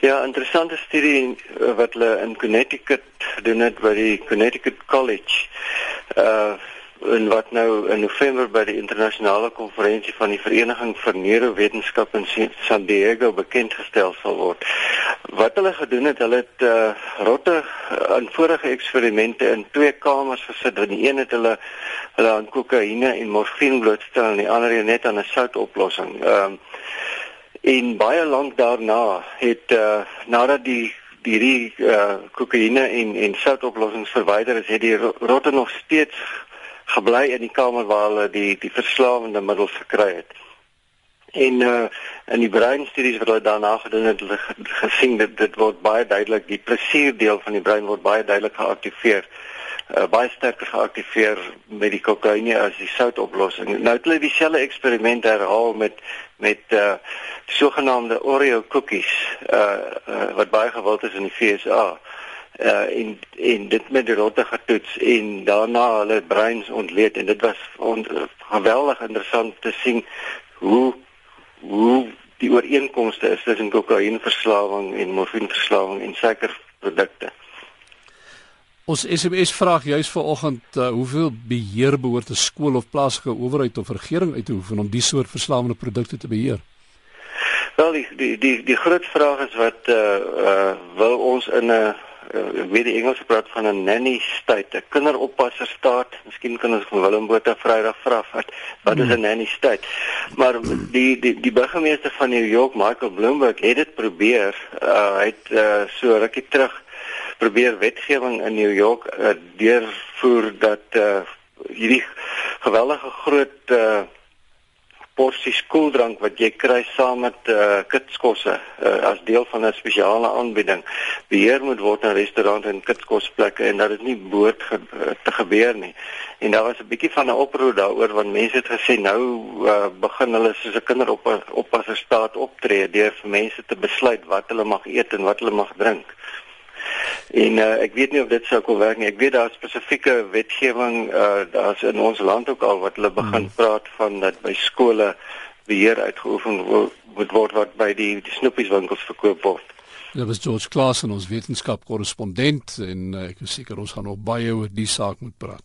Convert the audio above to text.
Ja, interessante studie wat hulle in Connecticut gedoen het by die Connecticut College. Uh en wat nou in November by die internasionale konferensie van die Vereniging vir Neurowetenskap in San Diego bekend gestel sal word. Wat hulle gedoen het, hulle het uh, rotte in vorige eksperimente in twee kamers gesit. In die een het hulle hulle aan kokaine en morfine blootstel en die ander net aan 'n soutoplossing. Ehm um, en baie lank daarna het uh, nadat die hierdie uh, kokaine en en soutoplossings verwyder is, het die rotte nog steeds gebly in die kamer waar hulle die die verslawende middels gekry het. En uh in die breinstudies wat hulle daarna gedoen het, hulle gesien dat dit word baie duidelik die plesierdeel van die brein word baie duidelik geaktiveer. Uh, baie sterker geaktiveer met die kokaine as die soutoplossing. Nou het hulle dieselfde eksperiment herhaal met met uh sogenaamde Oreo cookies uh, uh wat baie gewild is in die FSA uh en en dit met die rotte getoets en daarna hulle breins ontleed en dit was on, geweldig interessant te sien hoe hoe die ooreenkomste is tussen kokainverslawing en morfineverslawing en suikerprodukte. Ons SMS vraag juis vanoggend uh, hoeveel beheer behoort 'n skool of plaaslike owerheid of regering uit te oefen om die soort verslawende produkte te beheer? Wel die die die die groot vraag is wat uh uh wil ons in 'n uh, weet die Engels praat van 'n nanny state, 'n kinderoppasser staat. Miskien kan ons van Willem Botha Vrydag vra wat wat is 'n nanny state? Maar die die die burgemeester van New York, Michael Bloomberg, het dit probeer. Uh, hy het uh, so rukkie terug probeer wetgewing in New York uh, deurvoer dat uh, hierdie geweldige groot uh, porsie skooldrank wat jy kry saam met uh, kitskosse uh, as deel van 'n spesiale aanbieding beheer moet word in restaurante en kitskosplekke en dat dit nie behoort ge te gebeur nie. En daar was 'n bietjie van 'n oproep daaroor want mense het gesê nou uh, begin hulle soos 'n kinderoppasser staat optree deur vir mense te besluit wat hulle mag eet en wat hulle mag drink. En uh, ek weet nie of dit sou kon werk nie. Ek weet daar spesifieke wetgewing uh daar's in ons land ook al wat hulle begin hmm. praat van dat by skole beheer uitgeoefen moet word wat by die, die snoepieswinkels verkoop word. Dit was George Klaas en ons wetenskap korrespondent en uh, ek is seker ons gaan nog baie oor die saak moet praat.